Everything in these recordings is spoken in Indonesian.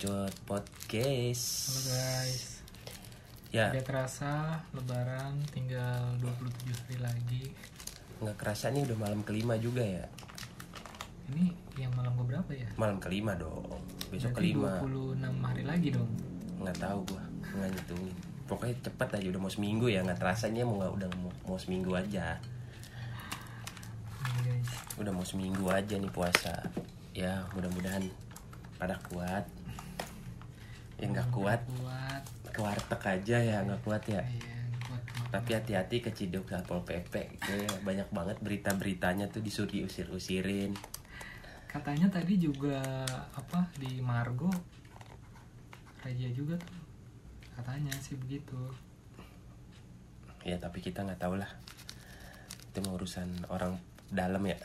Bacot Podcast. Halo guys. Ya, Tidak terasa lebaran tinggal 27 hari lagi. nggak kerasa nih udah malam kelima juga ya. Ini yang malam keberapa ya? Malam kelima dong. Besok Berarti kelima. 26 hari lagi dong. Nggak tahu gua, nggak ngitungin. Pokoknya cepet aja udah mau seminggu ya, nggak terasanya mau nggak udah mau, mau seminggu aja. Guys. Udah mau seminggu aja nih puasa. Ya mudah-mudahan pada kuat. Yang nggak kuat Kuat. ke warteg aja ya nggak kuat ya. Iya, kuat. Tapi hati-hati ke Ciduk Satpol PP Kayak banyak banget berita-beritanya tuh disuruh diusir-usirin Katanya tadi juga apa di Margo raja juga tuh. Katanya sih begitu. Ya tapi kita nggak tahu lah Itu mah urusan orang dalam ya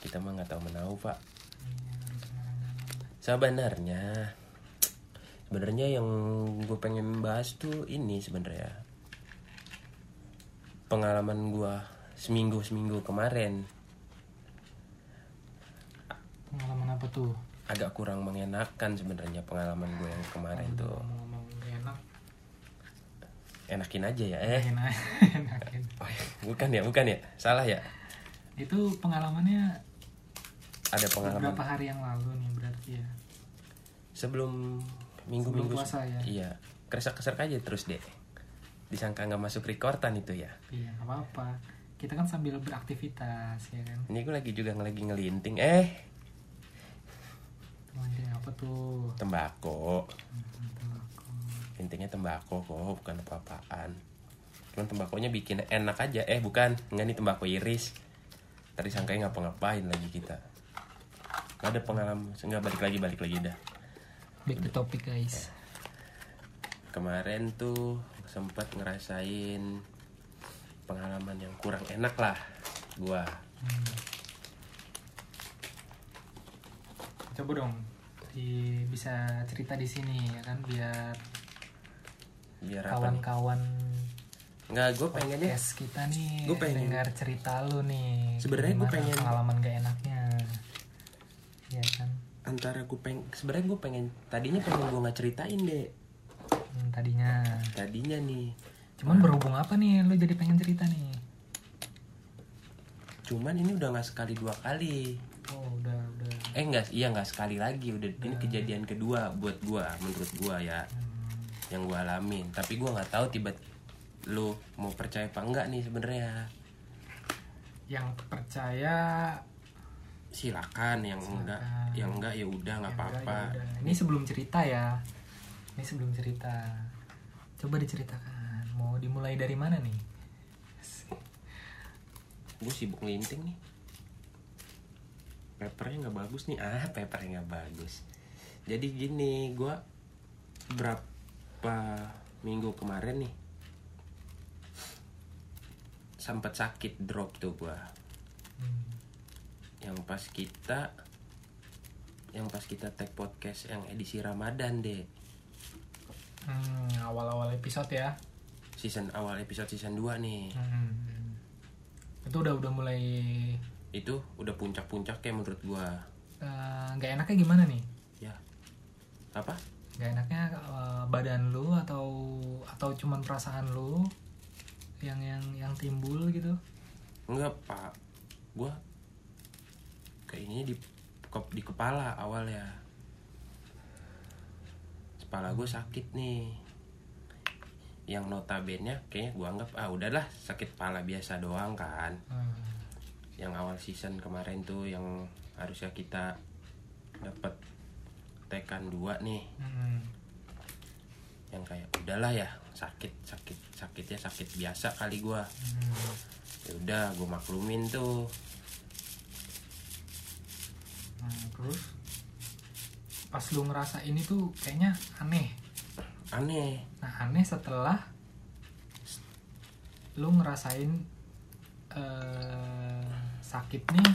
Kita mah nggak tahu menau pak iya. Sebenarnya Sebenarnya yang gue pengen bahas tuh ini sebenarnya Pengalaman gue seminggu-seminggu kemarin Pengalaman apa tuh? Agak kurang mengenakan sebenarnya pengalaman gue yang kemarin tuh Ngomong-ngomong enak. Enakin aja ya eh Enak. Enakin. Oh, iya. bukan ya bukan ya salah ya Itu pengalamannya ada pengalaman beberapa hari yang lalu nih berarti ya. sebelum minggu-minggu Sebelum puasa ya? iya. Keresak-keresak aja terus deh disangka nggak masuk rekordan itu ya. Iya, nggak apa-apa. Kita kan sambil beraktivitas ya kan. ini gue lagi juga lagi ngelinting. Eh! Teman apa tuh? tembakau Hmm, tembakau. intinya tembakau kok bukan apa-apaan. Cuman tembakonya bikin enak aja. Eh bukan. Nggak nih tembakau iris. Tadi sangkanya ngapa-ngapain lagi kita. Nggak ada pengalaman. Nggak balik lagi balik lagi dah Back to topic guys. kemarin tuh sempat ngerasain pengalaman yang kurang enak lah gua Hmm. Coba dong di bisa cerita di sini ya kan biar biar kawan-kawan nggak gue pengennya kita nih Gua pengen- dengar cerita lu nih. Sebenarnya gua Gimana pengen- pengalaman gak enaknya. Ya kan. Antara gue pengen sebenarnya gue pengen tadinya pengen gue nggak ceritain deh Hmm, tadinya. tadinya nih Cuman berhubung apa nih lu jadi pengen cerita nih? cuman ini udah nggak sekali dua kali Oh, udah udah. eh nggak iya nggak sekali lagi udah ini kejadian kedua buat gua menurut gua ya Hmm. yang gua alamin tapi gua nggak tahu tiba lu mau percaya apa enggak nih sebenarnya Yang percaya silakan yang enggak Silakan. yang enggak ya udah nggak apa-apa enggak, ya. Ini sebelum cerita ya. Ini sebelum cerita. Coba diceritakan. Mau dimulai dari mana nih? gue sibuk ngelinting nih papernya nggak bagus nih ah papernya nggak bagus jadi gini gue berapa minggu kemarin nih sempat sakit drop tuh gue Hmm. Yang pas kita yang pas kita tag podcast yang edisi Ramadan deh Hmm, awal-awal episode ya. season awal episode season 2 nih Hmm. Itu udah udah mulai itu udah puncak-puncak kayak menurut gue eh, nggak enaknya gimana nih? ya apa Gak enaknya eh, badan lu atau atau cuman perasaan lu yang yang yang timbul gitu? Enggak pak, gue kayaknya di ke- di kepala awal ya. Kepala gue sakit nih. Yang notabene kayaknya gue anggap ah udahlah sakit kepala biasa doang kan. Hmm. Yang awal season kemarin tuh yang harusnya kita dapat tekan dua nih. Hmm. Yang kayak udahlah ya sakit sakit sakitnya sakit biasa kali gue. Hmm. Ya udah gue maklumin tuh. Nah, terus pas lu ngerasa ini tuh kayaknya aneh. Aneh. Nah, aneh setelah lu ngerasain eh, sakit nih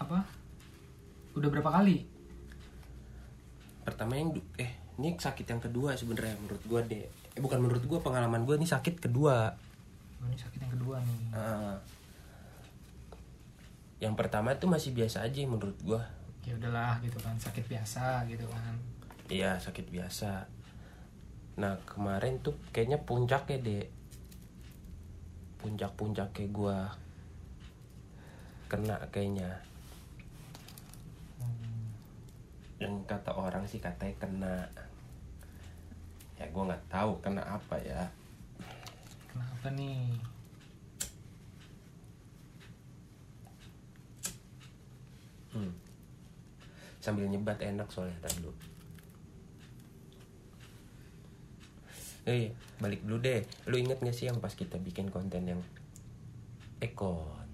apa? Udah berapa kali? pertama yang eh ini sakit yang kedua sebenarnya menurut gua deh eh bukan menurut gua pengalaman gua ini sakit kedua Oh, ini sakit yang kedua nih. Ah. Yang pertama tuh masih biasa aja menurut gua. Ya udahlah gitu kan sakit biasa gitu kan. Iya sakit biasa. Nah kemarin tuh kayaknya puncaknya deh puncak-puncak kayak gua kena kayaknya. Hmm, yang kata orang sih katanya kena. Ya gua nggak tahu kena apa ya. Kenapa nih Hmm. Sambil nyebat enak soalnya tadi dulu. Eh, balik dulu deh. Lu inget gak sih yang pas kita bikin konten yang eh konten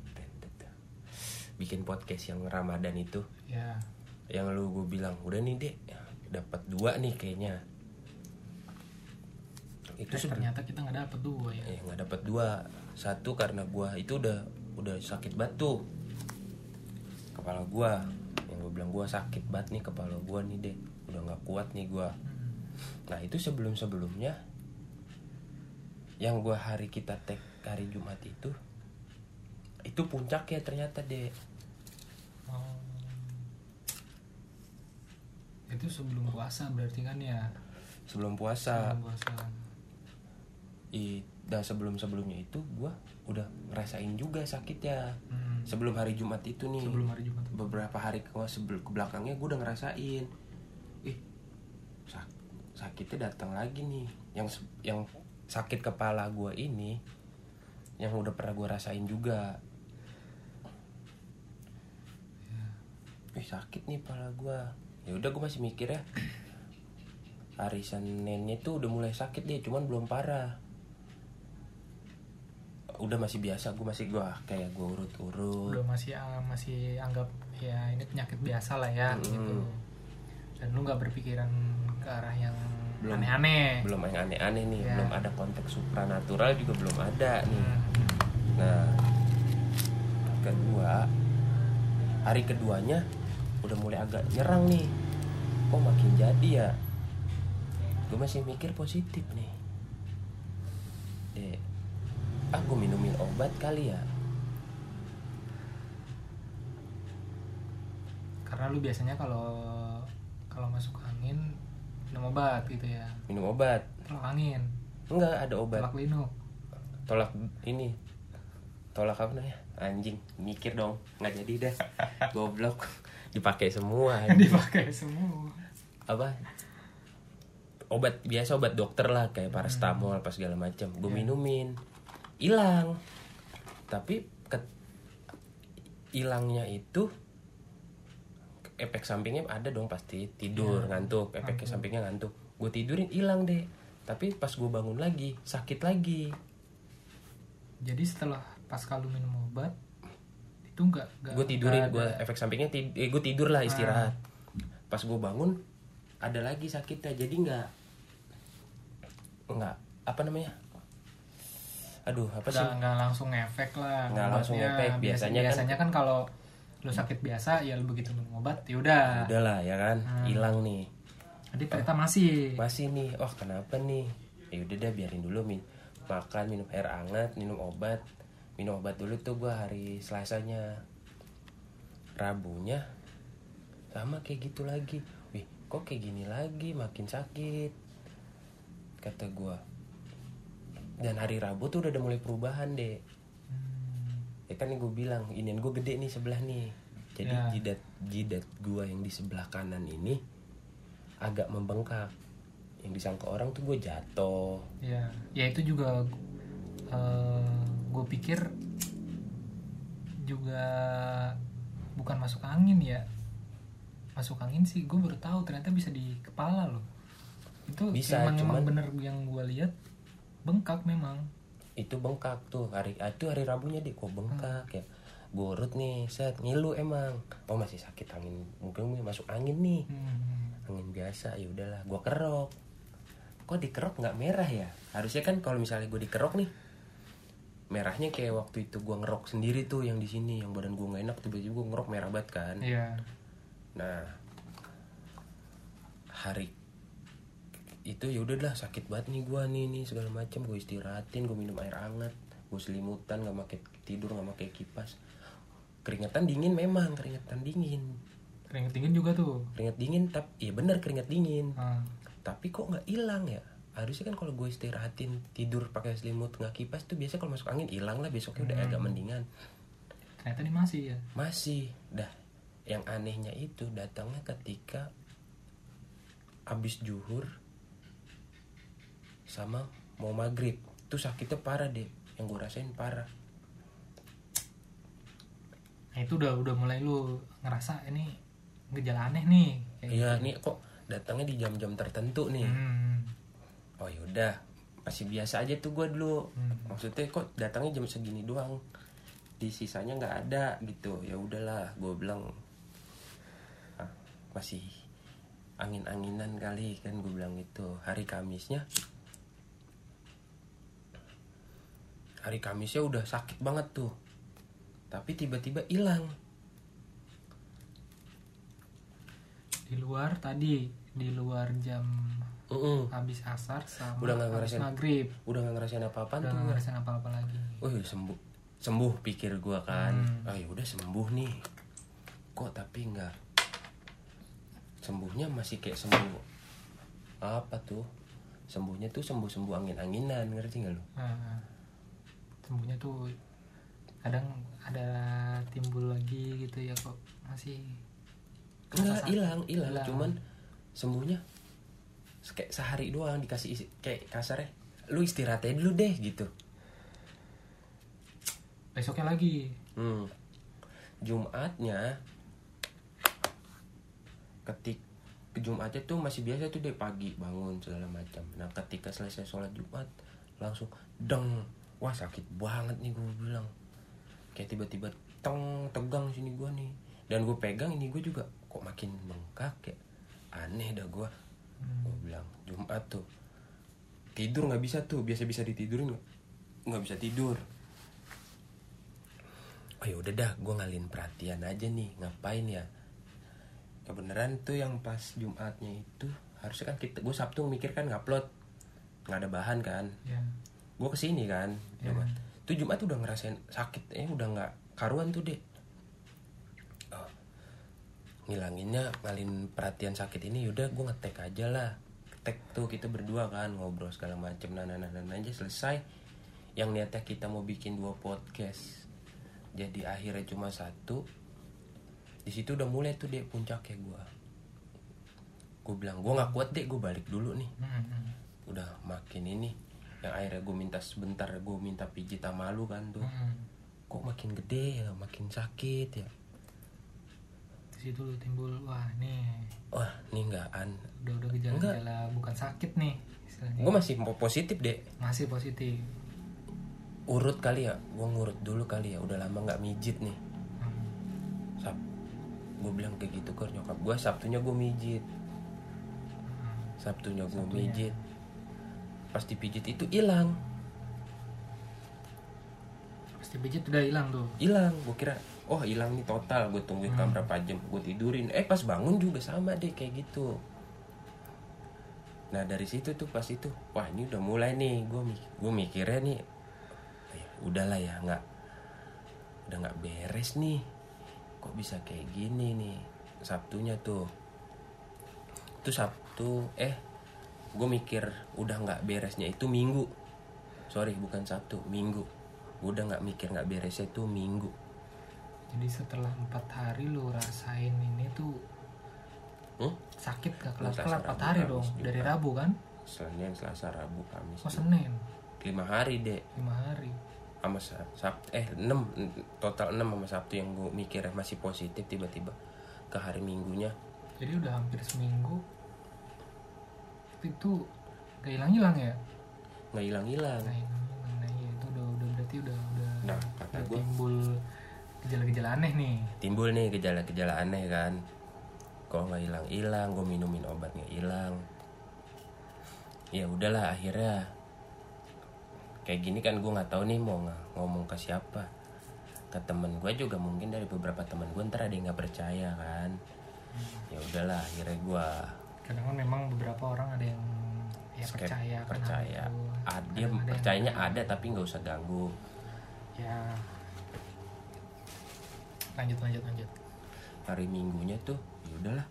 bikin podcast yang Ramadan itu? Ya. Yang lu gue bilang udah nih dek. Dapat dua nih kayaknya. Itu Eh, ternyata kita nggak dapet dua ya. Eh nggak dapat dua. Satu karena gua itu udah udah sakit batu kepala gua. Yang gue bilang gua sakit banget nih kepala gua nih deh udah nggak kuat nih gua. Hmm, nah itu sebelum sebelumnya yang gua hari kita tag hari Jumat itu itu puncaknya ternyata deh oh. itu sebelum puasa berarti kan ya? Sebelum puasa. Sebelum puasa dah sebelum sebelumnya itu gua udah ngerasain juga sakit ya Hmm, sebelum hari Jumat itu nih. Sebelum hari Jumat. Beberapa hari ke sebelum ke belakangnya gue udah ngerasain. Ih sak sakitnya datang lagi nih. Yang yang sakit kepala gue ini yang udah pernah gue rasain juga. Ih sakit nih kepala gue ya udah gue masih mikir ya. Hari Seninnya tuh udah mulai sakit deh cuman belum parah udah masih biasa gue masih gue kayak gue urut-urut. Udah masih ah, masih anggap ya ini penyakit biasa lah ya Mm-mm. gitu. Dan lu nggak berpikiran ke arah yang Belum. aneh-aneh. Belum yang aneh-aneh nih Ya. belum ada konteks supranatural juga belum ada nih. Hmm, nah kedua hari keduanya udah mulai agak nyerang nih. Kok makin jadi ya? Gue masih mikir positif nih. Deh aku minumin obat kali ya. Karena lu biasanya kalau kalau masuk angin minum obat gitu ya. Minum obat? Tolak angin? Enggak ada obat. Tolak linu tolak ini. Tolak apa namanya? Anjing mikir dong. Nggak jadi dah goblok. Dipakai semua dipakai semua. Apa? Obat biasa obat dokter lah kayak paracetamol apa segala macam. Gue minumin hilang. Tapi ke hilangnya itu efek sampingnya ada dong pasti. Tidur Ya, ngantuk. Efek ngantuk. sampingnya ngantuk. Gue tidurin hilang deh. Tapi pas gue bangun lagi sakit lagi. Jadi setelah pas kalau minum obat itu enggak gue tidurin gue efek sampingnya tid eh, gue tidur lah istirahat. Ah. pas gue bangun ada lagi sakitnya. Jadi nggak nggak apa namanya aduh apa sih? nggak langsung efek lah Nggak langsung efek. Biasa- Biasanya kan- biasanya kan, kalau lu sakit biasa ya lu begitu minum obat ya udah. Udahlah ya kan? Hmm. hilang nih. Jadi ternyata masih. Masih nih. Oh kenapa nih? Ya udah deh biarin dulu min makan minum air hangat minum obat. Minum obat dulu tuh gue hari selasanya. Rabunya sama kayak gitu lagi. Wih kok kayak gini lagi? Makin sakit. Kata gue dan hari rabu tuh udah ada mulai perubahan deh Hmm, ya kan gue bilang inian gue gede nih sebelah nih. Jadi Ya. jidat jidat gue yang di sebelah kanan ini agak membengkak. Yang disangka orang tuh gue jatuh. Ya ya itu juga gue pikir juga bukan masuk angin ya. Masuk angin sih gue baru tahu ternyata bisa di kepala loh. Itu Bisa, emang, emang cuman- bener yang gue lihat bengkak memang. Itu bengkak tuh hari ah, itu hari rabunya deh kok bengkak ya? Gue urut nih set ngilu emang. Oh masih sakit angin mungkin masuk angin nih. Hmm, angin biasa ya udahlah gue kerok. Kok dikerok nggak merah ya? Harusnya kan kalau misalnya gue dikerok nih merahnya kayak waktu itu gue ngerok sendiri tuh yang di sini yang badan gue nggak enak tiba-tiba gue ngerok merah banget kan. Iya. Nah hari itu ya udahlah sakit banget nih gue nih nih segala macam gue istirahatin gue minum air hangat gue selimutan nggak pakai tidur nggak pakai kipas. Keringetan dingin memang keringetan dingin. Keringet dingin juga tuh. Keringet dingin tapi iya bener keringet dingin. Ah, tapi kok nggak hilang ya? Harusnya kan kalau gue istirahatin tidur pakai selimut nggak kipas tuh biasa kalau masuk angin hilang lah besoknya udah Hmm. agak mendingan. Ternyata ini masih ya? Masih. Dah yang anehnya itu datangnya ketika abis juhur sama mau maghrib. Tuh sakitnya parah deh yang gue rasain parah. Nah itu udah udah mulai lu ngerasa ini gejala aneh nih iya nih kok datangnya di jam-jam tertentu nih. Hmm. oh yaudah masih biasa aja tuh gue dulu. Hmm. maksudnya kok datangnya jam segini doang. Di sisanya nggak ada gitu. Ya udahlah gue bilang ah, masih angin-anginan kali kan gue bilang itu hari Kamisnya hari Kamisnya udah sakit banget tuh. Tapi tiba-tiba hilang. Di luar tadi di luar jam Mm-mm. habis asar sama Udah habis ngerasain. maghrib. udah nggak ngerasain apa-apa udah tuh nggak ngerasain apa-apa lagi. Oh sembuh sembuh pikir gua kan. Hmm. ah ya udah sembuh nih. Kok tapi nggak? Sembuhnya masih kayak sembuh apa tuh? Sembuhnya tuh sembuh sembuh angin anginan ngerti nggak lo nah, sembuhnya tuh kadang ada timbul lagi gitu ya kok masih Enggak hilang hilang Hilang. cuman sembuhnya kayak sehari doang dikasih isi, kayak kasarnya lu istirahat aja dulu deh gitu besoknya lagi Hmm. Jumatnya ketik Jumatnya tuh masih biasa tuh deh pagi bangun segala macam. Nah ketika selesai sholat Jumat langsung deng wah sakit banget nih gue bilang. Kayak tiba-tiba teng tegang sini gue nih. Dan gue pegang ini gue juga kok makin bengkak ya? Aneh dah gue Hmm. gue bilang Jumat tuh tidur nggak bisa tuh biasa bisa ditidurin nggak? Nggak bisa tidur. Oh ya udah dah gue ngalihin perhatian aja nih ngapain ya? Kebenaran tuh yang pas Jumatnya itu harusnya kan kita gue Sabtu mikir kan ngupload nggak ada bahan kan? Ya gue ke sini kan Ya. Jumat tuh Jumat udah ngerasain sakit eh udah nggak karuan tuh deh Oh, ngilanginnya ngalin perhatian sakit ini yaudah gue ngetek aja lah. Ngetek tuh kita berdua kan ngobrol segala macem nah nah nah nah, nah, aja selesai. Yang niatnya kita mau bikin dua podcast. Jadi akhirnya cuma satu. Di situ udah mulai tuh deh puncaknya gue gue bilang gue nggak kuat deh gue balik dulu nih. Hmm, hmm. udah makin ini yang akhirnya gue minta sebentar gue minta pijit sama lu kan tuh. Hmm. kok makin gede ya makin sakit ya? Di situ lu timbul wah nih wah ini nggak an udah udah gejala-gejala bukan sakit nih gue masih po- positif deh masih positif. Urut kali ya gue ngurut dulu kali ya udah lama nggak mijit nih. Hmm. sab gue bilang kayak gitu ke nyokap gue sabtunya gue mijit. Hmm. sabtunya gue mijit pas dipijit itu hilang. Pasti pijit udah hilang tuh? Hilang. Gue kira oh hilang nih total. Gue tungguin Hmm. berapa jam gue tidurin. Eh pas bangun juga sama deh kayak gitu. Nah dari situ tuh pas itu wah ini udah mulai nih. Gue gue mikirnya nih eh, udahlah ya nggak udah nggak beres nih. Kok bisa kayak gini nih? Sabtunya tuh. Itu sabtu eh gue mikir udah nggak beresnya itu minggu. Sorry bukan sabtu minggu. Gue udah nggak mikir nggak beresnya itu minggu. Jadi setelah empat hari lu rasain ini tuh hmm? sakit gak Selasa, kelar-kelar empat hari dong Jumat. dari Rabu kan? Senin Selasa Rabu Kamis oh. Senin? Lima hari deh lima hari. Sama Sab Sabtu eh enam total enam sama Sabtu yang gue mikir masih positif tiba-tiba ke hari Minggunya. Jadi udah hampir seminggu itu gak hilang-hilang ya? Nggak hilang-hilang. Nah, hilang-hilang. nah iya itu udah udah berarti udah udah Nah, kata udah gua- timbul gejala-gejala aneh nih. Timbul nih gejala-gejala aneh kan. Kok nggak hilang-hilang? Gue minumin obat nggak hilang. Ya udahlah akhirnya kayak gini kan gue nggak tahu nih mau ng- ngomong ke siapa. Ke temen gue juga mungkin dari beberapa temen gue ntar ada yang nggak percaya kan. Ya udahlah akhirnya gue kadang kan memang beberapa orang ada yang ya skep- percaya percaya. itu. Ah, dia Kadang ada yang percayanya nggak. ada tapi nggak usah ganggu. Ya. Lanjut lanjut lanjut. Hari minggunya tuh ya udahlah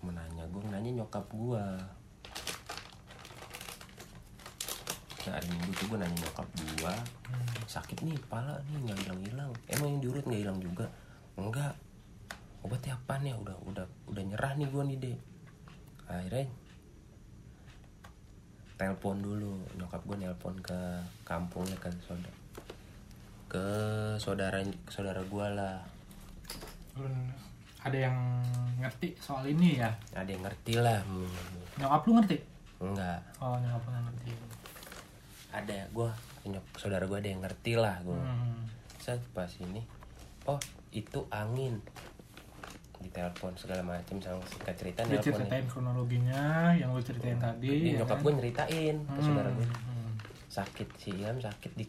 menanya gue nanya nyokap gue nah, hari minggu tuh gue nanya nyokap gue sakit nih pala nih nggak hilang hilang emang yang diurut nggak hilang juga? Enggak. Obatnya apa nih? Udah udah udah nyerah nih gue nih deh akhirnya telepon dulu. Nyokap gue nelpon ke kampungnya kan saudara. Ke saudara saudara gue lah. Ada yang ngerti soal ini ya? Ada yang ngerti lah. Nyokap lu ngerti? Enggak. Oh nyokap lu ngerti. Ada gue nyok saudara gue ada yang ngerti lah gue hmm. set pas ini. Oh itu angin ditelepon segala macam sama singkat cerita dia ceritain kronologinya yang lu ceritain tadi ya nyokap kan? gue nyeritain ke Hmm, saudara gue hmm, sakit si Ilham sakit di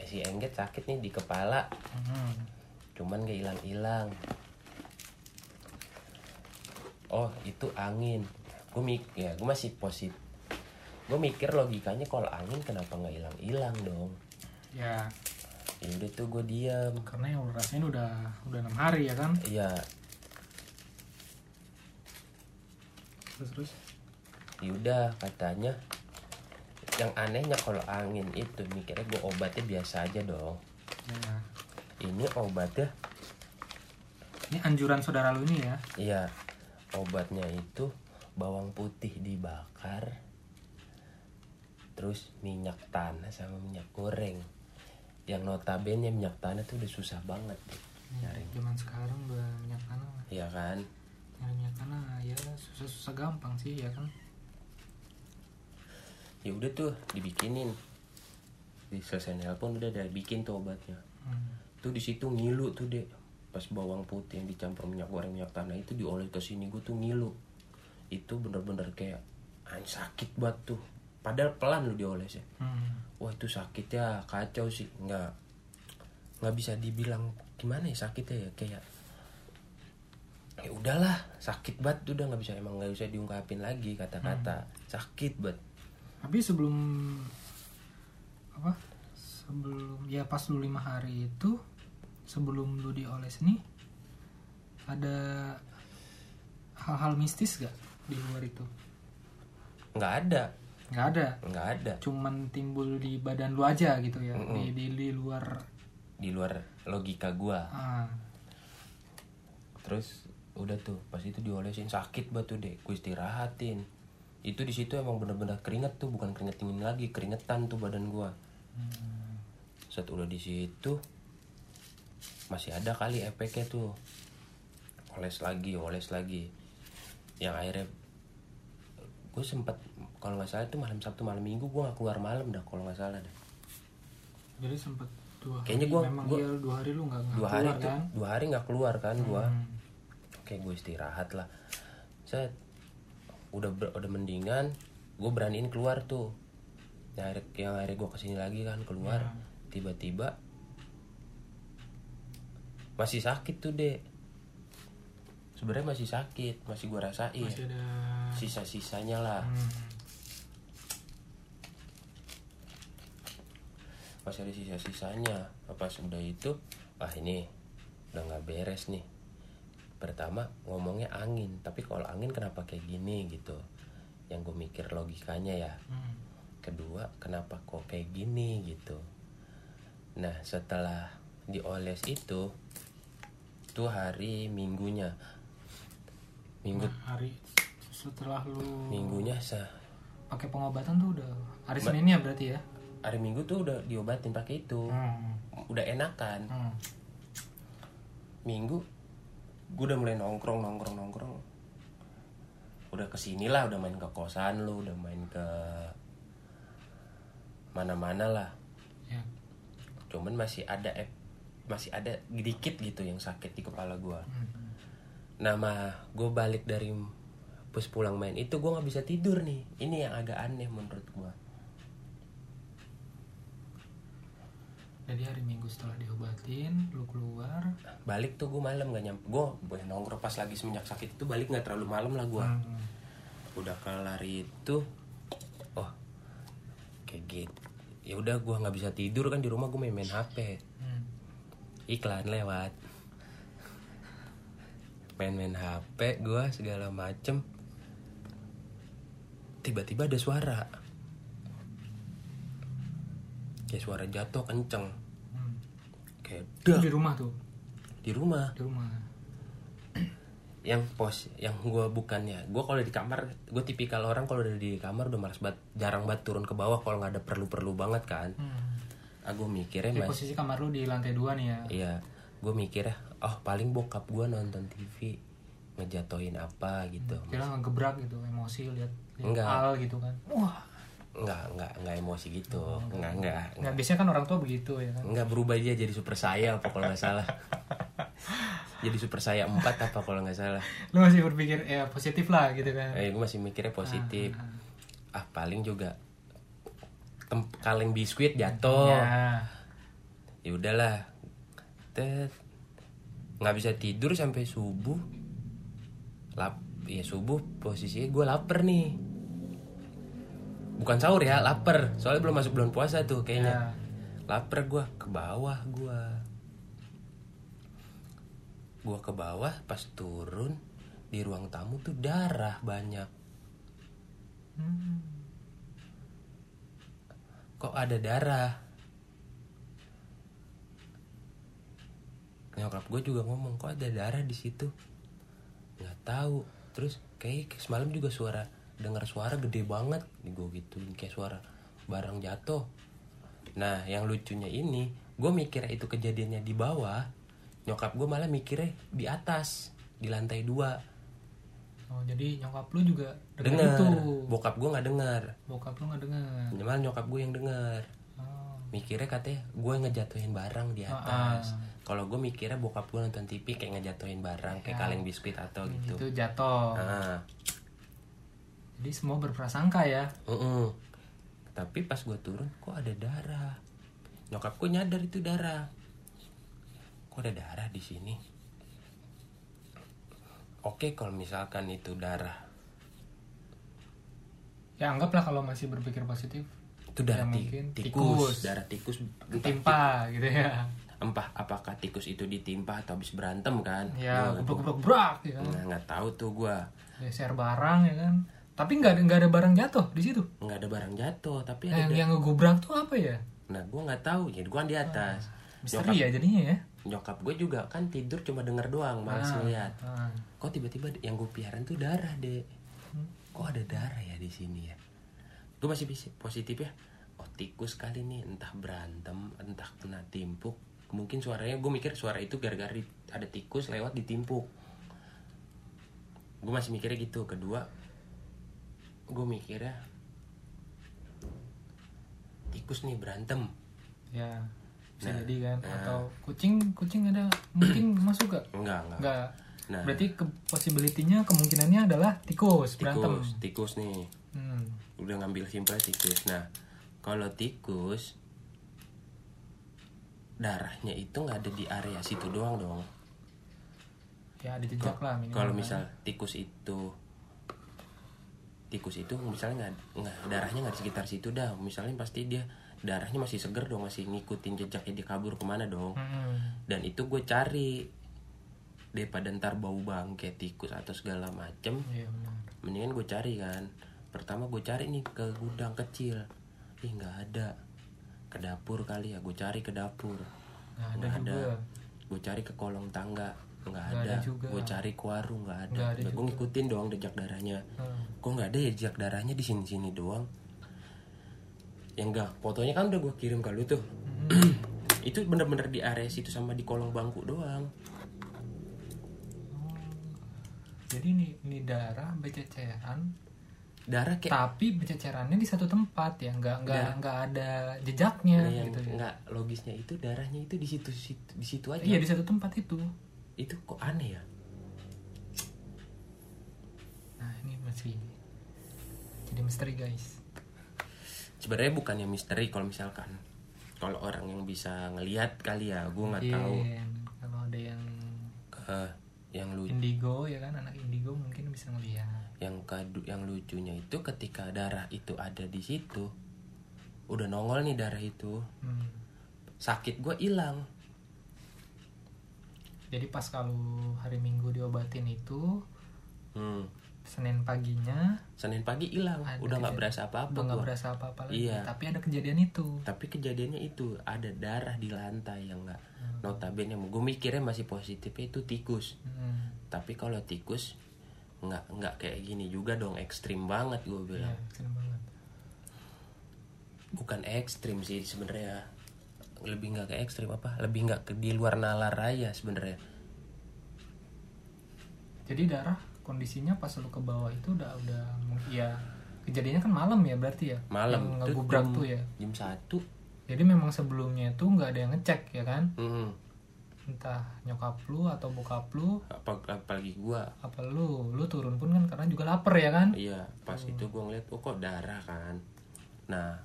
eh, si Engget sakit nih di kepala. Hmm. cuman gak hilang hilang oh itu angin. Gue mik ya gue masih positif gue mikir logikanya kalau angin kenapa nggak hilang hilang dong? Ya. Ya udah tuh gue diam karena yang lu rasain udah udah enam hari ya kan? Iya terus terus? Ya udah katanya. Yang anehnya kalau angin itu mikirnya gue obatnya biasa aja dong. Ya ini obatnya? Ini anjuran saudara lu ini ya? Iya. Obatnya itu bawang putih dibakar terus minyak tanah sama minyak goreng. Yang notabene minyak tanah tuh udah susah banget nyari zaman sekarang udah minyak tanah. Iya kan minyak tanah ya susah susah gampang sih ya kan? Ya udah tuh dibikinin. Di selesai nelpon udah ada bikin tuh obatnya. Hmm. tuh di situ ngilu tuh dek. Pas bawang putih yang dicampur minyak goreng minyak tanah itu dioles ke sini gue tuh ngilu. Itu bener-bener kayak anjing sakit banget tuh. Padahal pelan lu dioles ya. Hmm. wah itu sakitnya kacau sih. Nggak nggak bisa dibilang gimana ya sakitnya ya kayak ya udahlah sakit banget udah nggak bisa emang nggak bisa diungkapin lagi kata-kata. Sakit banget. Tapi sebelum apa sebelum ya pas lu lima hari itu sebelum lu dioles nih ada hal-hal mistis gak di luar itu? Nggak ada. Nggak ada? Nggak ada. Cuman timbul di badan lu aja gitu ya? Mm-mm. di, di di luar di luar logika gua. Ah, terus udah tuh pas itu diolesin sakit tuh deh gue istirahatin. Itu di situ emang bener-bener keringet tuh bukan keringet dingin lagi keringetan tuh badan gua. Saat udah di situ masih ada kali efeknya tuh. Oles lagi oles lagi. Yang akhirnya gue sempet kalau nggak salah itu malam sabtu malam minggu gue nggak keluar malam dah kalau nggak salah dah. Jadi sempet dua hari Kayaknya gua- memang gua- iya dua hari lu nggak dua hari keluar tuh kan? dua hari nggak keluar kan gua. Hmm. Kayak gue istirahat lah. Saya udah ber- udah mendingan gue beraniin keluar tuh. Yang akhirnya, yang akhirnya gue ke sini lagi kan keluar. Ya. tiba-tiba masih sakit tuh deh sebenarnya masih sakit masih gue rasain. Masih ada sisa-sisanya lah. Hmm. masih ada sisa-sisanya. Pas udah itu wah ini udah nggak beres nih pertama ngomongnya angin. Tapi kalau angin kenapa kayak gini gitu? Yang gue mikir logikanya ya. Hmm. kedua kenapa kok kayak gini gitu? Nah setelah dioles itu tuh hari minggunya. Minggu Nah, hari setelah lu minggunya sah pakai pengobatan tuh udah hari Seninnya berarti ya? Hari minggu tuh udah diobatin pakai itu. Hmm. udah enakan. Hmm. minggu gue udah mulai nongkrong nongkrong nongkrong. Udah ke sini lah udah main ke kosan lu udah main ke mana-mana lah. Ya. Cuman masih ada masih ada dikit gitu yang sakit di kepala gue Hmm. nama gue balik dari pas pulang main itu gue nggak bisa tidur nih. Ini yang agak aneh menurut gue jadi hari Minggu setelah diobatin lu keluar. Balik tuh gue malam gak nyampe gue boleh nongkrong pas lagi semenjak sakit itu balik nggak terlalu malam lah gue Hmm. udah kelar itu oh kayak gitu ya udah gue nggak bisa tidur kan di rumah gue main main hp Hmm. iklan lewat. Main-main HP gue segala macem. Tiba-tiba ada suara kayak suara jatuh kenceng. Hmm. kayak dak di rumah tuh? Di rumah. Di rumah. Yang pos yang gue bukannya. Gue kalau di kamar gue tipikal orang kalau udah di kamar udah malas banget jarang banget turun ke bawah kalau nggak ada perlu-perlu banget kan. Hmm. aku mikirnya Jadi mas posisi kamar lu di lantai dua nih ya? Iya. Gue mikirnya oh paling bokap gue nonton TV ngejatoin apa gitu. Kira ngegebrak gitu emosi lihat hal gitu kan. Wah nggak nggak nggak emosi gitu. Nggak nggak nggak. Biasanya kan orang tua begitu ya kan? Nggak berubah dia jadi super saya apa kalau nggak salah. Jadi super saya empat apa kalau nggak salah. Lu masih berpikir ya positif lah gitu kan? Eh gue masih mikirnya positif. Ah paling juga tem- kaleng biskuit jatuh. Ya. Ya udahlah. Tet. Nggak bisa tidur sampai subuh. Lap ya subuh posisinya gue lapar nih bukan sahur ya lapar. Soalnya belum masuk bulan puasa tuh kayaknya. Ya. lapar gue ke bawah gue gue ke bawah pas turun di ruang tamu tuh darah banyak. Hmm. kok ada darah? Nyokap gue juga ngomong kok ada darah di situ? Nggak tahu. Terus kayak semalam juga suara dengar suara gede banget. Gue gituin kayak suara barang jatuh. Nah yang lucunya ini gue mikirnya itu kejadiannya di bawah nyokap gue malah mikirnya di atas di lantai dua. Oh jadi nyokap lu juga dengar itu? Bokap gue nggak dengar. Bokap lu nggak dengar? Malah nyokap gue yang dengar. Oh. mikirnya katanya gue ngejatuhin barang di atas. Kalau gue mikirnya bokap gue nonton TV kayak ngejatuhin barang kayak kaleng biskuit atau gitu. itu jatuh. Nah jadi semua berprasangka ya. Mm-mm. tapi pas gue turun kok ada darah? Nyokap gue nyadar itu darah. Kok ada darah di sini? Oke kalau misalkan itu darah. Ya anggaplah kalau masih berpikir positif. Itu darah Ya, mungkin tikus. tikus. darah tikus entah, timpa gitu ya. Entah apakah tikus itu ditimpa atau habis berantem kan? Ya Gua- gebrok gebrok brak ya. Kan Nah, nggak tahu tuh gue geser barang ya kan tapi nggak ada nggak ada barang jatuh di situ? Nggak ada barang jatuh tapi Nah, ada yang yang ngegubrak tuh apa ya? Nah gue nggak tahu. Jadi gue di atas. Misteri ya jadinya ya? nyokap gue juga kan tidur cuma denger doang malas Ah, ngeliat. ah. kok tiba-tiba yang gue piaran tuh darah deh kok ada darah ya di sini ya? Gue masih positif ya? Oh tikus kali nih. Entah berantem entah kena timpuk. Mungkin suaranya gue mikir suara itu gara-gara ada tikus lewat ditimpuk. Gue masih mikirnya gitu. Kedua gue mikirnya tikus nih berantem. Ya bisa Nah, jadi kan? nah. atau kucing kucing ada mungkin masuk gak enggak enggak nggak. Nah. berarti ke possibility-nya kemungkinannya adalah tikus, berantem. tikus tikus nih. Hmm. udah ngambil simpel tikus. Nah kalau tikus darahnya itu nggak ada di area situ doang dong. Ya ada jejak lah kalau kan. misal tikus itu tikus itu misalnya nggak nggak darahnya nggak di sekitar situ dah. Misalnya pasti dia darahnya masih seger dong masih ngikutin jejaknya dia kabur ke mana dong. Hmm. dan itu gue cari daripada ntar bau bangke tikus atau segala macem. Benar. mendingan gue cari kan. Pertama gue cari nih ke gudang kecil. Ih nggak ada. Ke dapur kali ya gue cari ke dapur. Nggak ada nggak ada gue cari ke kolong tangga nggak ada, ada juga. gue cari ke warung nggak ada, Nggak ada gue ngikutin dong jejak darahnya Hmm. kok nggak ada ya jejak darahnya di sini sini doang yang enggak fotonya kan udah gue kirim ke lu tuh Hmm. itu bener-bener di area situ sama di kolong bangku doang Jadi ini, ini darah bececeran, darah kayak tapi bececerannya di satu tempat ya, nggak nggak Darah. nggak ada jejaknya Nah, yang gitu ya. nggak logisnya itu darahnya itu di situ situ di situ aja Iya di satu tempat itu. Itu kok aneh ya Nah ini masih jadi misteri guys. sebenarnya bukannya misteri kalau misalkan kalau orang yang bisa ngelihat kali ya gue nggak tahu kalau ada yang Eh, yang lu indigo ya kan anak indigo mungkin bisa ngeliat. yang kadu yang lucunya itu ketika darah itu ada di situ udah nongol nih darah itu Hmm. sakit gue hilang jadi pas kalau hari minggu diobatin itu hmm. senin paginya senin pagi hilang. Udah nggak berasa apa-apa udah nggak berasa apa apa lagi. Iya. tapi ada kejadian itu. Tapi kejadiannya itu ada darah di lantai yang nggak Hmm. notabene gue mikirnya masih positifnya itu tikus. Hmm, tapi kalau tikus nggak nggak kayak gini juga dong ekstrim banget gue bilang. Keren banget. Bukan ekstrim sih sebenarnya lebih nggak ke ekstrim apa lebih nggak ke di luar nalar raya sebenarnya. Jadi darah kondisinya pas lu ke bawah itu udah udah ya kejadiannya kan malam ya berarti ya? Malam. Yang ngegubrak jam- tuh ya? jam satu. Jadi memang sebelumnya itu nggak ada yang ngecek ya kan? Hmm, entah nyokap lu atau bokap lu. Apa apalagi gue apa lu? Lu turun pun kan karena juga lapar ya kan? Iya, pas itu gue ngeliat, oh kok darah kan. Nah,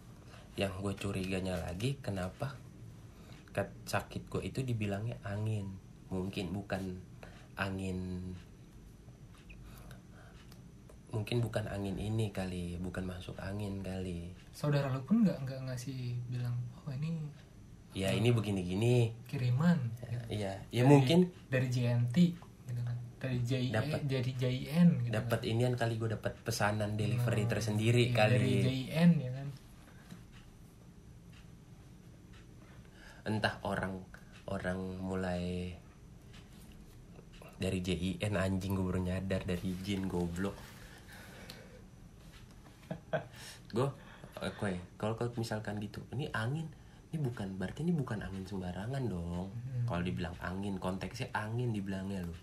yang gue curiganya lagi, kenapa sakit gue itu dibilangnya angin? Mungkin bukan angin, mungkin bukan angin ini kali, bukan masuk angin kali. saudara lu pun nggak nggak ngasih bilang oh ini Ya ini begini-gini. kiriman Iya, ya mungkin dari JNT gitu kan dari JIN Dapat. dari JIN gitu kan. dapat inian kali gue dapat pesanan delivery tersendiri Iya, dari kali. JIN ya kan entah orang orang mulai dari JIN anjing gue baru nyadar dari jin goblok. Gue oke kalau kalau misalkan gitu ini angin. Ini bukan berarti ini bukan angin sembarangan dong. Kalau dibilang angin konteksnya angin dibilangnya lo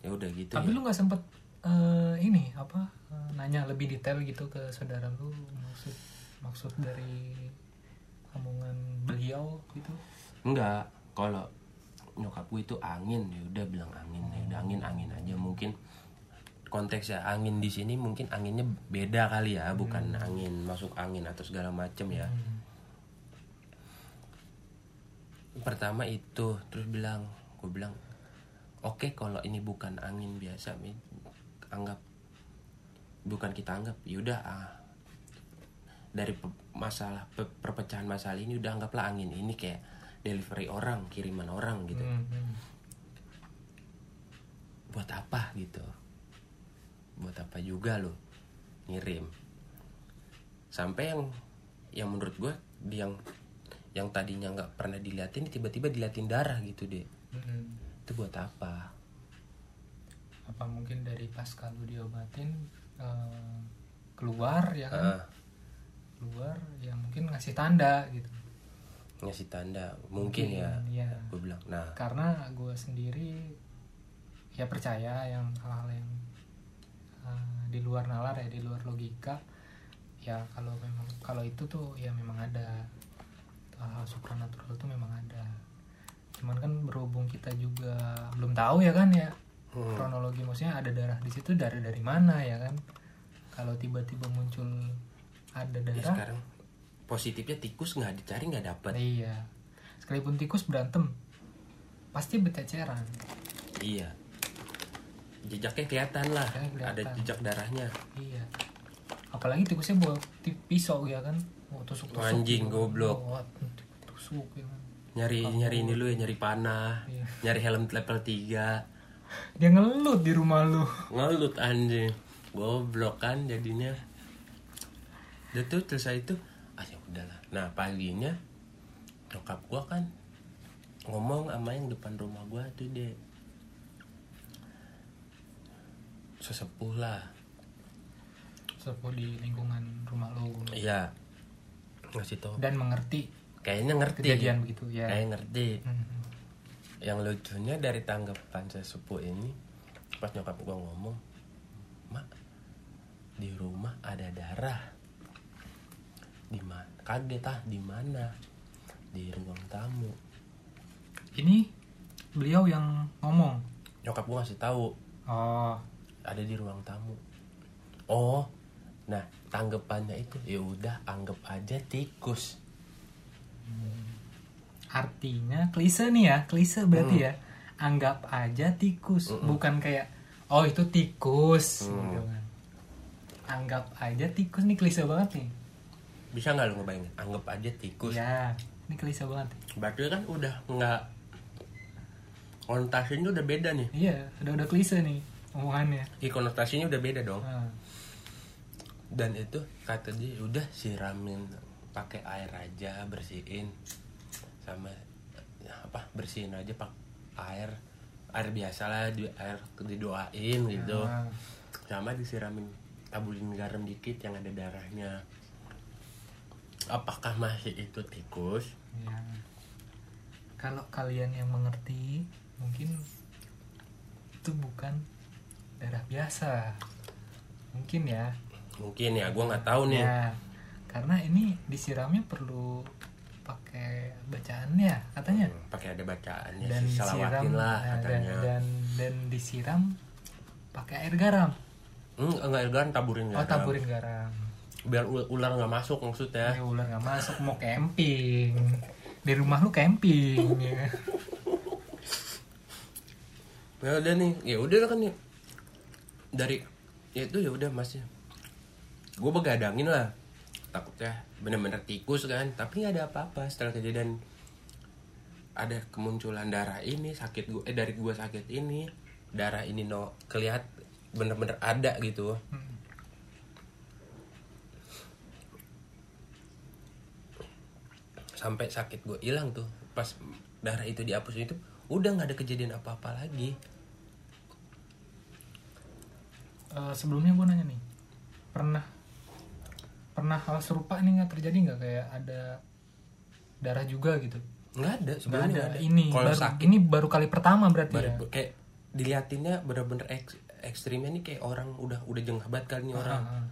ya udah gitu tapi ya. lu nggak sempet eh, ini apa eh, nanya lebih detail gitu ke saudara lu maksud maksud dari omongan beliau gitu? Enggak, kalau nyokap gue itu angin ya udah bilang angin ya udah angin angin aja mungkin. Konteksnya angin di sini mungkin anginnya beda kali ya bukan angin masuk angin atau segala macem ya. Hmm. pertama itu terus bilang gue bilang oke kalau ini bukan angin biasa anggap bukan kita anggap yaudah ah dari pe- masalah pe- perpecahan masalah ini udah anggaplah angin. Ini kayak delivery orang kiriman orang gitu. Hmm, hmm. buat apa gitu? Buat apa juga lo ngirim. Sampai yang yang menurut gue yang yang tadinya nggak pernah diliatin tiba-tiba diliatin darah gitu deh Hmm. itu buat apa? Apa mungkin dari pas kalau diobatin eh, keluar ya kan? Ah, keluar ya mungkin ngasih tanda gitu. Ngasih tanda mungkin ya ya gue bilang. Nah. Karena gue sendiri ya percaya yang hal-hal yang uh, di luar nalar ya di luar logika. Ya kalau memang kalau itu tuh ya memang ada. Hal-hal supranatural tuh memang ada. Cuman kan berhubung kita juga belum tahu ya kan ya Hmm. kronologi maksudnya ada darah di situ darah dari mana ya kan. Kalau tiba-tiba muncul ada ya darah sekarang positifnya tikus nggak dicari nggak dapet iya sekalipun tikus berantem pasti berceceran iya jejaknya kelihatan lah Ya, kelihatan. ada jejak darahnya Iya. Apalagi tikusnya bawa pisau ya kan. Oh, tusuk tusuk. Anjing, goblok. tusuk ya kan. nyari nyari ini lu ya nyari panah Iya. nyari helm level 3 Dia ngelut di rumah lu. ngelut anjing goblok kan jadinya udah tuh selesai itu ah ya udahlah. Nah paginya nyokap gua kan ngomong sama yang depan rumah gua tuh deh sesepuh lah. Sepuh di lingkungan rumah lu. iya. Ngasih tau. Dan mengerti kayaknya ngerti. kejadian begitu ya. kayak ngerti. Hmm. yang lucunya dari tanggapan sesepuh ini pas nyokap gua ngomong mak di rumah ada darah di mana kaget ah di mana di ruang tamu Ini beliau yang ngomong. nyokap gua ngasih tahu Oh, ada di ruang tamu oh nah tanggapannya itu ya udah anggap aja tikus artinya klise nih ya, klise berarti Hmm. ya. Anggap aja tikus, bukan kayak oh itu tikus Hmm. kan. Anggap aja tikus nih klise banget nih. Bisa nggak lu ngebayangin? Anggap aja tikus. Ya, ini klise banget. berarti kan udah nggak konotasinya udah beda nih. Iya udah udah klise nih omongannya. Iya konotasinya udah beda dong. Nah, dan itu kata dia udah siramin pakai air aja bersihin. Sama ya, apa bersihin aja pak air air biasa lah di air didoain gitu. Nah, sama disiramin tabulin garam dikit yang ada darahnya apakah masih itu tikus? Iya. kalau kalian yang mengerti mungkin itu bukan darah biasa. Mungkin ya. Mungkin ya gua nggak tahu nih. Ya karena ini disiramnya perlu pakai bacaannya katanya. Hmm, pakai ada bacaannya dan sih salawatin lah dan, katanya. dan dan disiram pakai air garam. Hmm, enggak enggak taburin oh garam. taburin garam biar ul- ular nggak masuk maksudnya. Ya ular nggak masuk mau camping. Di rumah lu camping ya. ya udah nih ya udah kan nih dari ya itu ya udah masnya gue begadangin lah. Takutnya bener-bener tikus kan. Tapi nggak ada apa-apa setelah kejadian. Ada kemunculan darah ini sakit gue eh dari gue sakit ini. Darah ini no kelihat bener-bener ada gitu. Hmm. Sampai sakit gue hilang tuh. Pas darah itu dihapus itu udah nggak ada kejadian apa-apa lagi. Eh, sebelumnya gue nanya nih pernah pernah hal serupa ini nggak terjadi nggak? Kayak ada darah juga gitu? Nggak ada sebenarnya ada. ini kalau baru sakit ini baru kali pertama berarti ya? baru kayak diliatinnya bener-bener ek- ekstrimnya nih kayak orang udah udah jengah banget kali nih orang. Ah, ah.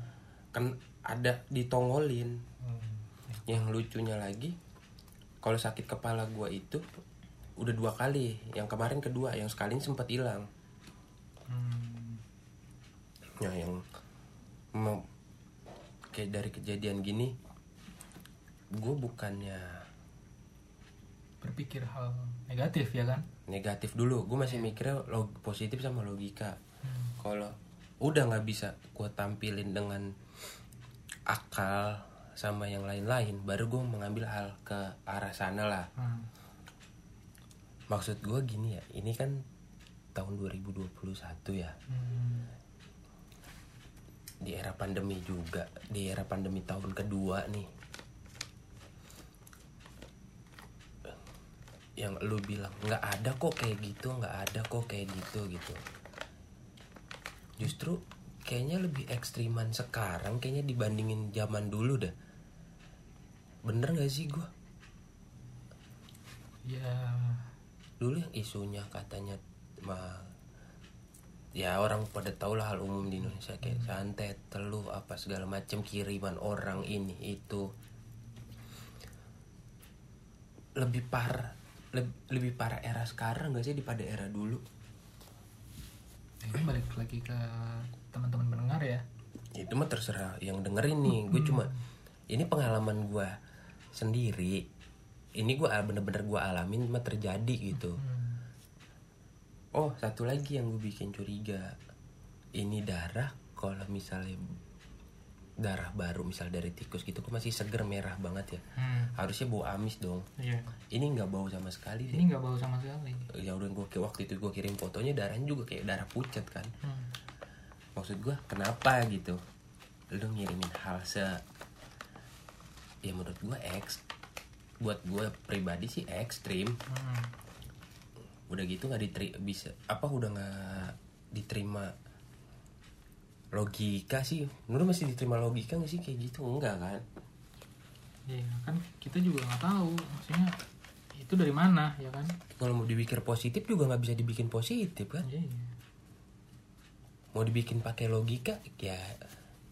kan ada ditongolin. Hmm. yang lucunya lagi kalau sakit kepala gua itu udah dua kali. Yang kemarin kedua yang sekali sempat hilang. Hmm. ya yang mau kayak dari kejadian gini gue bukannya berpikir hal negatif ya kan? Negatif dulu. Gue masih mikirnya log positif sama logika. Hmm. kalau udah nggak bisa gue tampilin dengan akal sama yang lain-lain baru gue mengambil hal ke arah sana lah Hmm. maksud gue gini ya ini kan tahun 2021 ya Hmm. di era pandemi juga di era pandemi tahun kedua nih yang lu bilang nggak ada kok kayak gitu nggak ada kok kayak gitu gitu justru kayaknya lebih ekstriman sekarang kayaknya dibandingin zaman dulu dah bener nggak sih gua? Ya. Dulu yang isunya katanya mah ya orang pada tau lah hal umum di Indonesia kayak santet, teluh apa segala macam kiriman orang ini itu. Lebih parah leb- lebih parah era sekarang gak sih daripada era dulu? Ini balik lagi ke teman-teman pendengar ya itu mah terserah yang dengerin nih gue cuma ini pengalaman gue sendiri ini gue bener-bener gue alamin mah terjadi gitu. Oh, satu lagi yang gue bikin curiga. Ini darah kalau misalnya darah baru misal dari tikus gitu kok masih seger merah banget ya. Hmm. Harusnya bau amis dong. Iya. Ini nggak bau sama sekali Ini nggak bau sama sekali. Ya udah gue waktu itu gue kirim fotonya darahnya juga kayak darah pucat kan. Hmm. Maksud gue kenapa gitu? Lu ngirimin hal se ya menurut gue eks buat gue pribadi sih ekstrim Hmm. udah gitu nggak diterima bisa apa udah nggak diterima logika sih menurut masih diterima logika nggak sih kayak gitu enggak kan Iya kan kita juga nggak tahu maksudnya itu dari mana ya kan? kalau mau dibikin positif juga nggak bisa dibikin positif kan Iya. iya. Mau dibikin pakai logika ya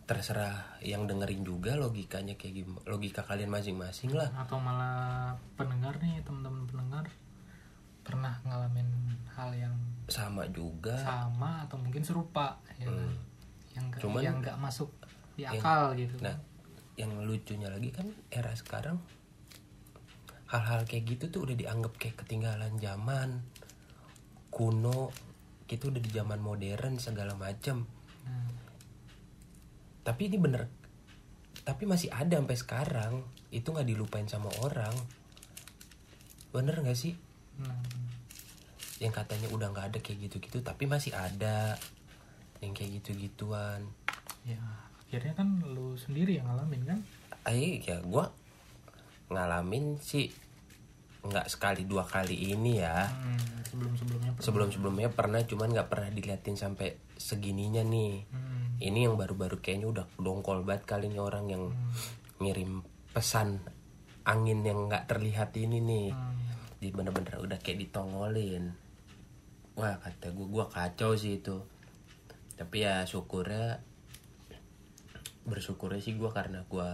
terserah yang dengerin juga logikanya kayak gimana logika kalian masing-masing lah Atau malah pendengar nih teman-teman pendengar pernah ngalamin hal yang sama juga sama atau mungkin serupa ya kan? Yang nggak- Cuman- yang nggak masuk di yang- akal gitu. nah yang lucunya lagi kan era sekarang hal-hal kayak gitu tuh udah dianggap kayak ketinggalan zaman kuno itu udah di zaman modern segala macam Hmm. tapi ini bener. Tapi masih ada sampai sekarang. Itu nggak dilupain sama orang. Bener nggak sih? Nah, yang katanya udah nggak ada kayak gitu-gitu tapi masih ada yang kayak gitu-gituan. Ya akhirnya kan lu sendiri yang ngalamin kan? Ayo ya gue ngalamin sih nggak sekali dua kali ini ya. Hmm, sebelum sebelumnya sebelum sebelumnya pernah cuman nggak pernah diliatin sampai segininya nih. Hmm, ini yang baru-baru kayaknya udah dongkol banget kali nih orang yang ngirim pesan angin yang nggak terlihat ini nih. Hmm, di bener-bener udah kayak ditongolin. Wah kata gue gue kacau sih itu. Tapi ya syukurnya bersyukurnya sih gue karena gue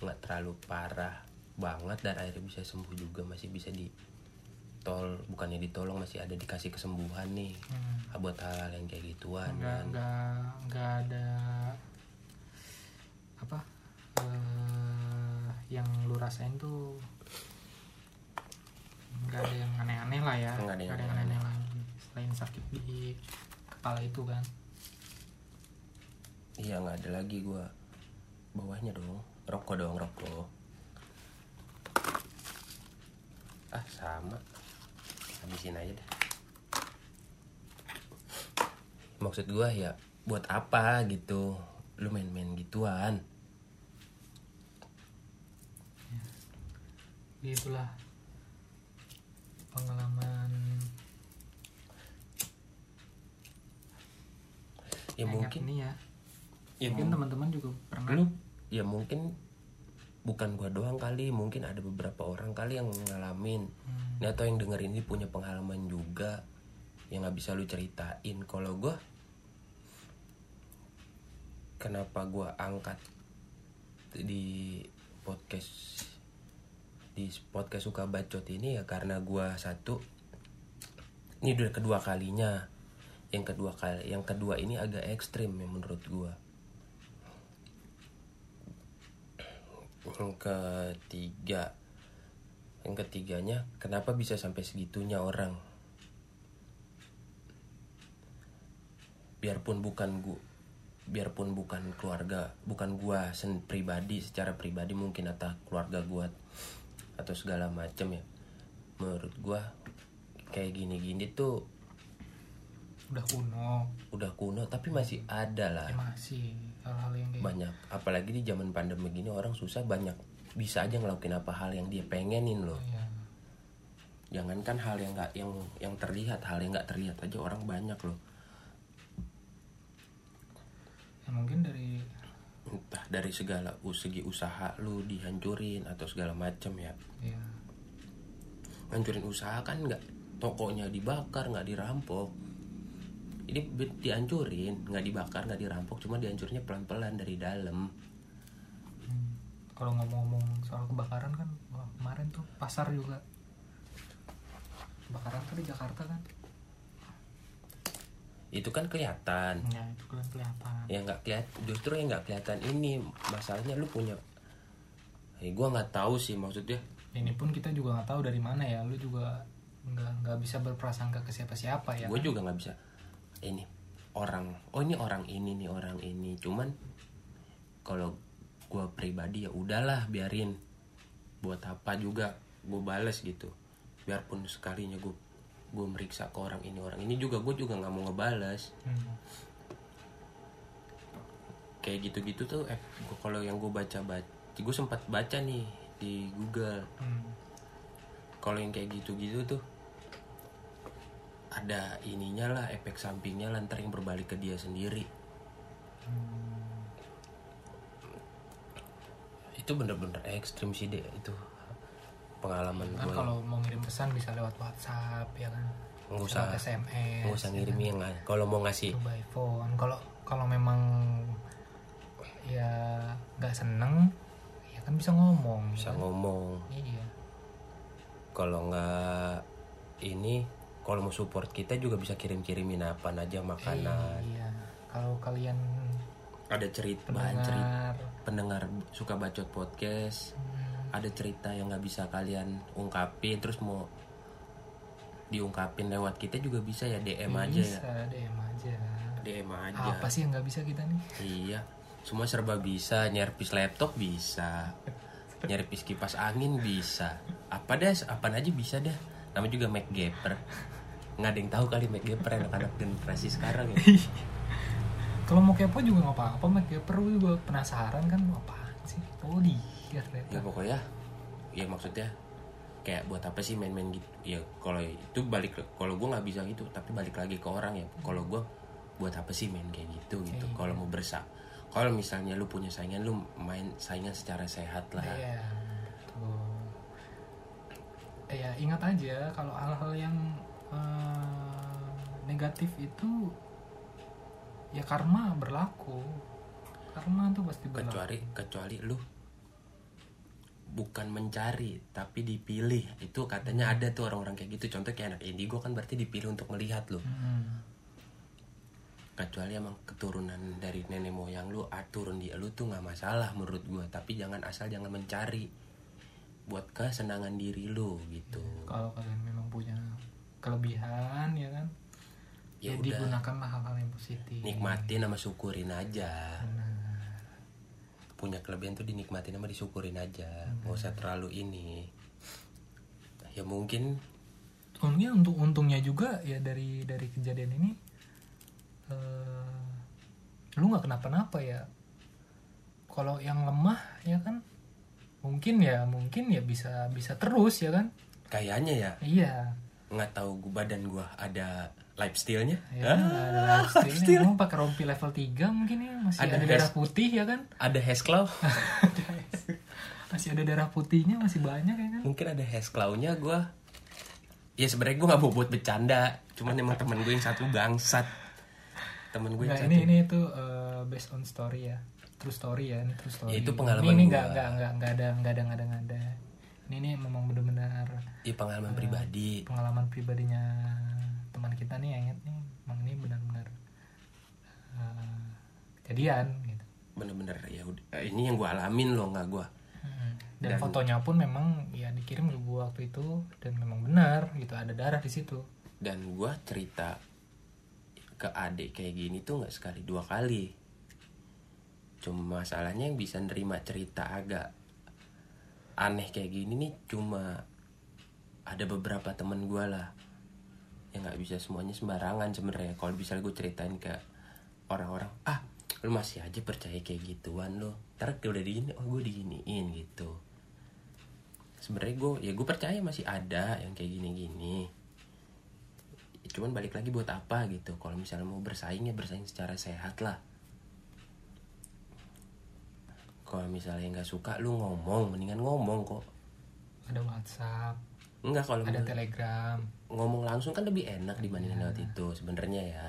nggak terlalu parah banget dan akhirnya bisa sembuh juga. Masih bisa di tol bukannya ditolong masih ada dikasih kesembuhan nih. Hmm. buat hal-hal yang kayak gituan nggak kan. nggak nggak ada apa eh, yang lu rasain tuh nggak ada yang aneh-aneh lah ya. Nggak ada yang yang aneh-aneh. lagi selain sakit di kepala itu kan. Iya nggak ada lagi gue bawahnya dong rokok dong rokok ah sama. Habisin aja deh. Maksud gue ya buat apa gitu? Lu main-main gituan. Jadi itulah pengalaman. Ya mungkin. ini ya. Ya mungkin teman-teman juga pernah lu? Ya mungkin bukan gua doang kali mungkin ada beberapa orang kali yang ngalamin. Hmm. Atau yang denger ini punya pengalaman juga yang nggak bisa lu ceritain. Kalau gua kenapa gua angkat di podcast di podcast suka bacot ini? Ya karena gua satu ini udah kedua kalinya. Yang kedua kali yang kedua ini agak ekstrim ya menurut gua yang ketiga. Yang ketiganya kenapa bisa sampai segitunya orang? Biarpun bukan gua biarpun bukan keluarga bukan gua sen pribadi secara pribadi mungkin atau keluarga gua atau segala macam ya. Menurut gua kayak gini-gini tuh udah kuno. Udah kuno tapi masih ada lah. Ya masih hal-hal yang kayak banyak. Apalagi di zaman pandemi gini orang susah banyak bisa aja ngelakuin apa hal yang dia pengenin loh. Ya, jangankan hal yang nggak yang yang terlihat hal yang nggak terlihat aja orang banyak loh. Ya mungkin dari entah dari segala segi usaha lu dihancurin atau segala macam ya. Ya hancurin usaha kan nggak tokonya dibakar nggak dirampok ini dihancurin nggak dibakar nggak dirampok cuma dihancurinnya pelan-pelan dari dalam. Hmm, kalau ngomong-ngomong soal kebakaran kan wah, kemarin tuh pasar juga. Kebakaran tuh di Jakarta kan? Itu kan kelihatan. Ya itu kan kelihatan. Yang nggak kelihatan justru yang nggak kelihatan ini masalahnya lu punya eh gua nggak tahu sih maksudnya. Ini pun kita juga nggak tahu dari mana ya lu juga nggak nggak bisa berprasangka ke siapa-siapa ya gue kan? juga nggak bisa ini orang oh ini orang ini nih orang ini. Cuman kalau gue pribadi ya udahlah biarin. Buat apa juga gue bales gitu. Biarpun sekalinya gue gue meriksa ke orang ini orang ini juga gue juga nggak mau ngebales. Hmm. kayak gitu-gitu tuh eh kalau yang gue baca baca gue sempat baca nih di Google. Hmm. kalau yang kayak gitu-gitu tuh ada ininya lah efek sampingnya lah ntar yang berbalik ke dia sendiri. Itu bener-bener ekstrim sih deh itu pengalaman kan gue kalau mau ngirim pesan bisa lewat WhatsApp ya kan? Nggak usah. lewat SMS nggak usah ya ngirim kan? yang kalau mau ngasih by phone. Kalau kalau memang ya nggak seneng ya kan bisa ngomong bisa ya kan? ngomong. Iya. Kalau nggak ini kalau mau support kita juga bisa kirim-kirimin apa aja makanan. Iya kalau kalian ada cerita bahan cerita pendengar pendengar suka bacot podcast hmm, ada cerita yang nggak bisa kalian ungkapin terus mau diungkapin lewat kita juga bisa ya DM aja ya. Bisa DM aja. DM aja. Apa sih yang nggak bisa kita nih? Iya. Semua serba bisa nyerpis laptop bisa nyerpis kipas angin bisa. Apa dah apa aja bisa dah namanya juga Mac Gapper nggak ada yang tahu kali Mac Gapper anak-anak generasi sekarang ya. Kalau mau kepo juga nggak apa-apa Mac Gapper lu juga penasaran kan apaan sih? Oh dia ya pokoknya ya maksudnya kayak buat apa sih main-main gitu? Ya kalau itu balik kalau gue nggak bisa gitu tapi balik lagi ke orang ya. Kalau gue buat apa sih main kayak gitu gitu. Iya. kalau mau bersa kalau misalnya lu punya saingan lu main saingan secara sehat lah. Betul. Ya ingat aja kalau hal-hal yang eh, negatif itu ya karma berlaku. Karma tuh pasti berlaku. kecuali kecuali lu bukan mencari tapi dipilih itu katanya ada tuh orang-orang kayak gitu contoh kayak anak indigo kan berarti dipilih untuk melihat lu Mm-mm. kecuali emang keturunan dari nenek moyang lu ah, turun di lu tuh nggak masalah menurut gua tapi jangan asal jangan mencari buat kesenangan diri lu gitu. Kalau kalian memang punya kelebihan ya kan, ya udah. digunakanlah hal-hal yang positif. nikmatin sama syukurin aja. Benar. punya kelebihan tuh dinikmatin sama disyukurin aja. Nggak usah terlalu ini. Ya mungkin Untungnya untuk untungnya juga ya dari dari kejadian ini eh, lu nggak kenapa-napa ya. Kalau yang lemah ya kan mungkin ya mungkin ya bisa bisa terus ya kan. kayaknya ya. Iya. nggak tahu gua badan gua ada lifestyle-nya? Ya, Ah, ada lifestyle. Emang pakai rompi level 3 mungkin ya? Masih Ada ada, darah putih ya kan. ada hair claw masih ada darah putihnya masih banyak ya kan. mungkin ada hair claw-nya gua. Ya sebenarnya gua nggak mau buat bercanda. Cuman emang temen gue yang satu bangsat. Temen gue yang Nggak, satu. ini ini itu eh, based on story ya true story ya ini true story. Ya, itu pengalaman ini nggak nggak nggak nggak ada nggak ada nggak ada nggak ada. Ini ini memang benar-benar ya pengalaman pribadi. pengalaman pribadinya teman kita nih yang nih emang ini benar-benar kejadian gitu. Bener-bener ya eh, ini yang gua alamin loh nggak gua. Dan, Dan- fotonya pun memang ya dikirim ke gua waktu itu dan memang benar gitu ada darah di situ. Dan gua cerita ke adik kayak gini tuh nggak sekali dua kali cuma masalahnya yang bisa nerima cerita agak aneh kayak gini nih cuma ada beberapa temen gua lah yang nggak bisa semuanya sembarangan sebenarnya. Kalau bisa gue ceritain ke orang-orang ah lu masih aja percaya kayak gituan lo ntar udah digini oh gue diginiin gitu. Sebenarnya gue ya gue percaya masih ada yang kayak gini-gini. Cuman balik lagi buat apa gitu. Kalau misalnya mau bersaing ya bersaing secara sehat lah kalau misalnya nggak suka lu ngomong. Mendingan ngomong kok. Ada WhatsApp. Enggak kalau ada Telegram. Ngomong langsung kan lebih enak dibandingin lewat itu sebenarnya ya.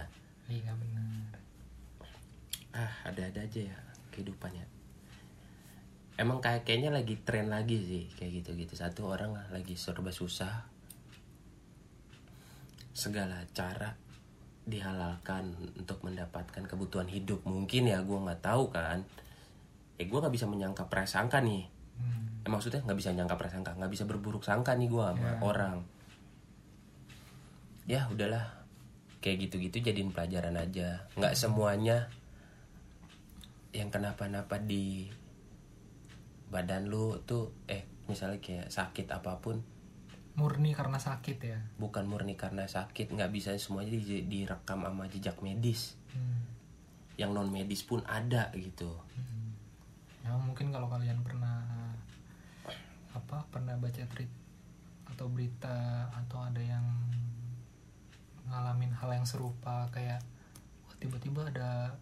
Iya benar. Ah ada-ada aja ya kehidupannya. Emang kayak kayaknya lagi tren lagi sih kayak gitu-gitu. Satu orang lagi serba susah. Segala cara dihalalkan untuk mendapatkan kebutuhan hidup. Mungkin ya gue nggak tahu kan eh gue nggak bisa menyangka prasangka nih. Hmm. eh, maksudnya nggak bisa nyangka prasangka nggak bisa berburuk sangka nih gue sama Ya. orang. Ya udahlah. Kayak gitu-gitu jadiin pelajaran aja. Nggak semuanya yang kenapa-napa di badan lu tuh eh misalnya kayak sakit apa pun. Murni karena sakit ya? Bukan murni karena sakit nggak bisa semuanya di- direkam sama jejak medis. Hmm. yang non medis pun ada gitu ya mungkin kalau kalian pernah apa pernah baca tweet atau berita atau ada yang ngalamin hal yang serupa kayak tiba-tiba ada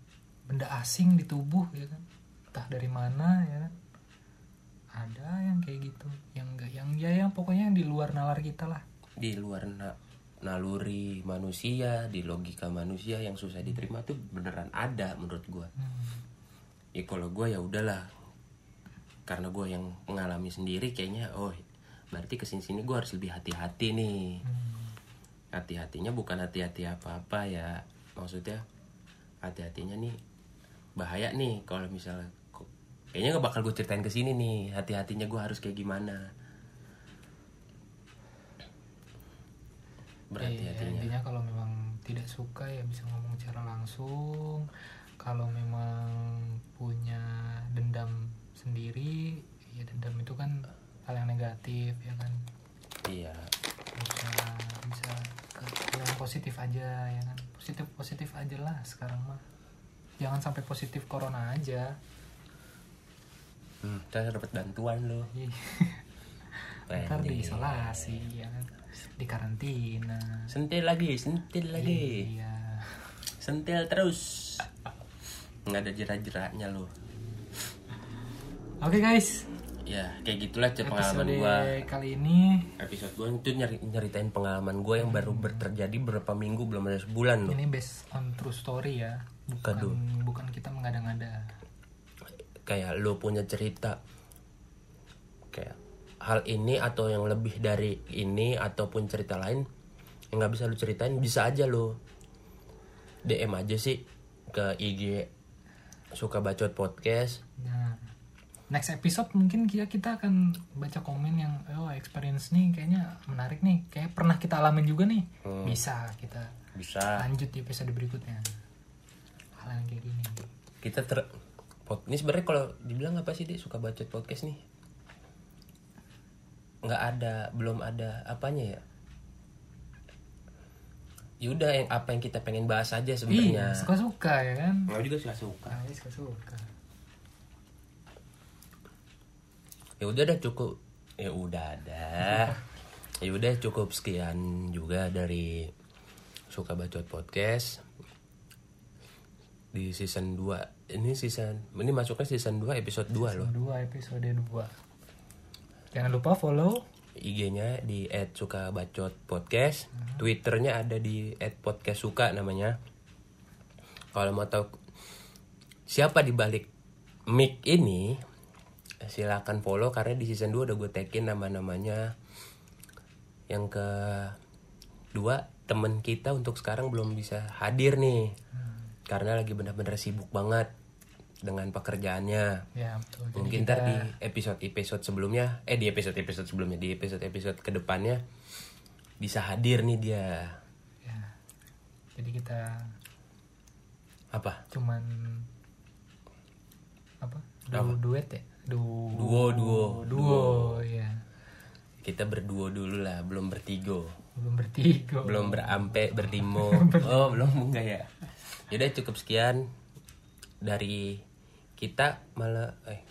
benda asing di tubuh ya kan? Entah dari mana ya kan? Ada yang kayak gitu yang enggak yang ya yang pokoknya yang di luar nalar kita lah. Di luar na- naluri manusia di logika manusia yang susah diterima tuh beneran ada menurut gua. Hmm. ya kalau gua ya udahlah karena gua yang mengalami sendiri kayaknya oh berarti ke sini sini gua harus lebih hati-hati nih. Hmm. hati-hatinya bukan hati-hati apa-apa ya maksudnya hati-hatinya nih bahaya nih kalau misalnya kayaknya nggak bakal gue ceritain ke sini nih hati-hatinya gue harus kayak gimana. Iya, berhati-hatinya intinya kalau memang tidak suka ya bisa ngomong secara langsung. Kalau memang punya dendam sendiri ya dendam itu kan hal yang negatif ya kan? Iya. Bisa bisa ke yang positif aja ya kan? Positif positif aja lah sekarang mah. Jangan sampai positif corona aja. Hmm, kita dapat bantuan lo Ih, ntar diisolasi ya kan? Di karantina. Sentil lagi sentil lagi. Iya. Sentil terus. Nggak ada jerat-jeratnya lo oke guys. Ya kayak gitulah cer pengalaman gua. kali ini. Episode gua itu nyari nyeritain pengalaman gua yang baru terjadi berapa minggu belum ada sebulan loh. Ini based on true story ya. Bukan Aduh. bukan kita mengada-ngada. Kayak lo punya cerita. Kayak hal ini atau yang lebih dari ini ataupun cerita lain yang nggak bisa lu ceritain bisa aja lo DM aja sih ke IG suka bacot podcast. Nah, next episode mungkin kita kita akan baca komen yang oh experience nih kayaknya menarik nih, kayak pernah kita alamin juga nih. Hmm. Bisa kita bisa lanjut di episode berikutnya. Hal yang kayak gini. kita ter pod- ini sebenarnya kalau dibilang apa sih dia suka bacot podcast nih nggak ada belum ada apanya ya Yaudah yang apa yang kita pengen bahas aja sebenarnya Iya, suka-suka ya kan. Nggak juga suka suka Nah, suka-suka. Ya udah dah cukup. Ya udah dah. Ya udah cukup sekian juga dari suka bacot podcast. Di season 2 ini season ini masuknya season 2 episode 2 loh. Dua episode dua. Jangan lupa follow. IG-nya di @sukabacot_podcast, Twitternya ada di @podcastsuka namanya. Kalau mau tahu siapa di balik mic ini, silakan follow karena di season 2 udah gue tagin nama-namanya. Yang ke dua temen kita untuk sekarang belum bisa hadir nih. Karena lagi benar-benar sibuk banget dengan pekerjaannya ya betul. Jadi mungkin kita- ntar di episode episode sebelumnya eh di episode episode sebelumnya di episode episode ke depannya bisa hadir nih dia ya. Jadi kita apa cuman apa? Du duet ya? Du Duo, duo. duo ya. kita berduo dulu lah belum bertigo Belum bertiga. belum berampe berlimo oh belum enggak ya Yaudah cukup sekian dari kita malah eh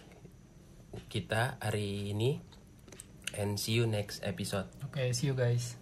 kita hari ini and see you next episode Oke, see you guys.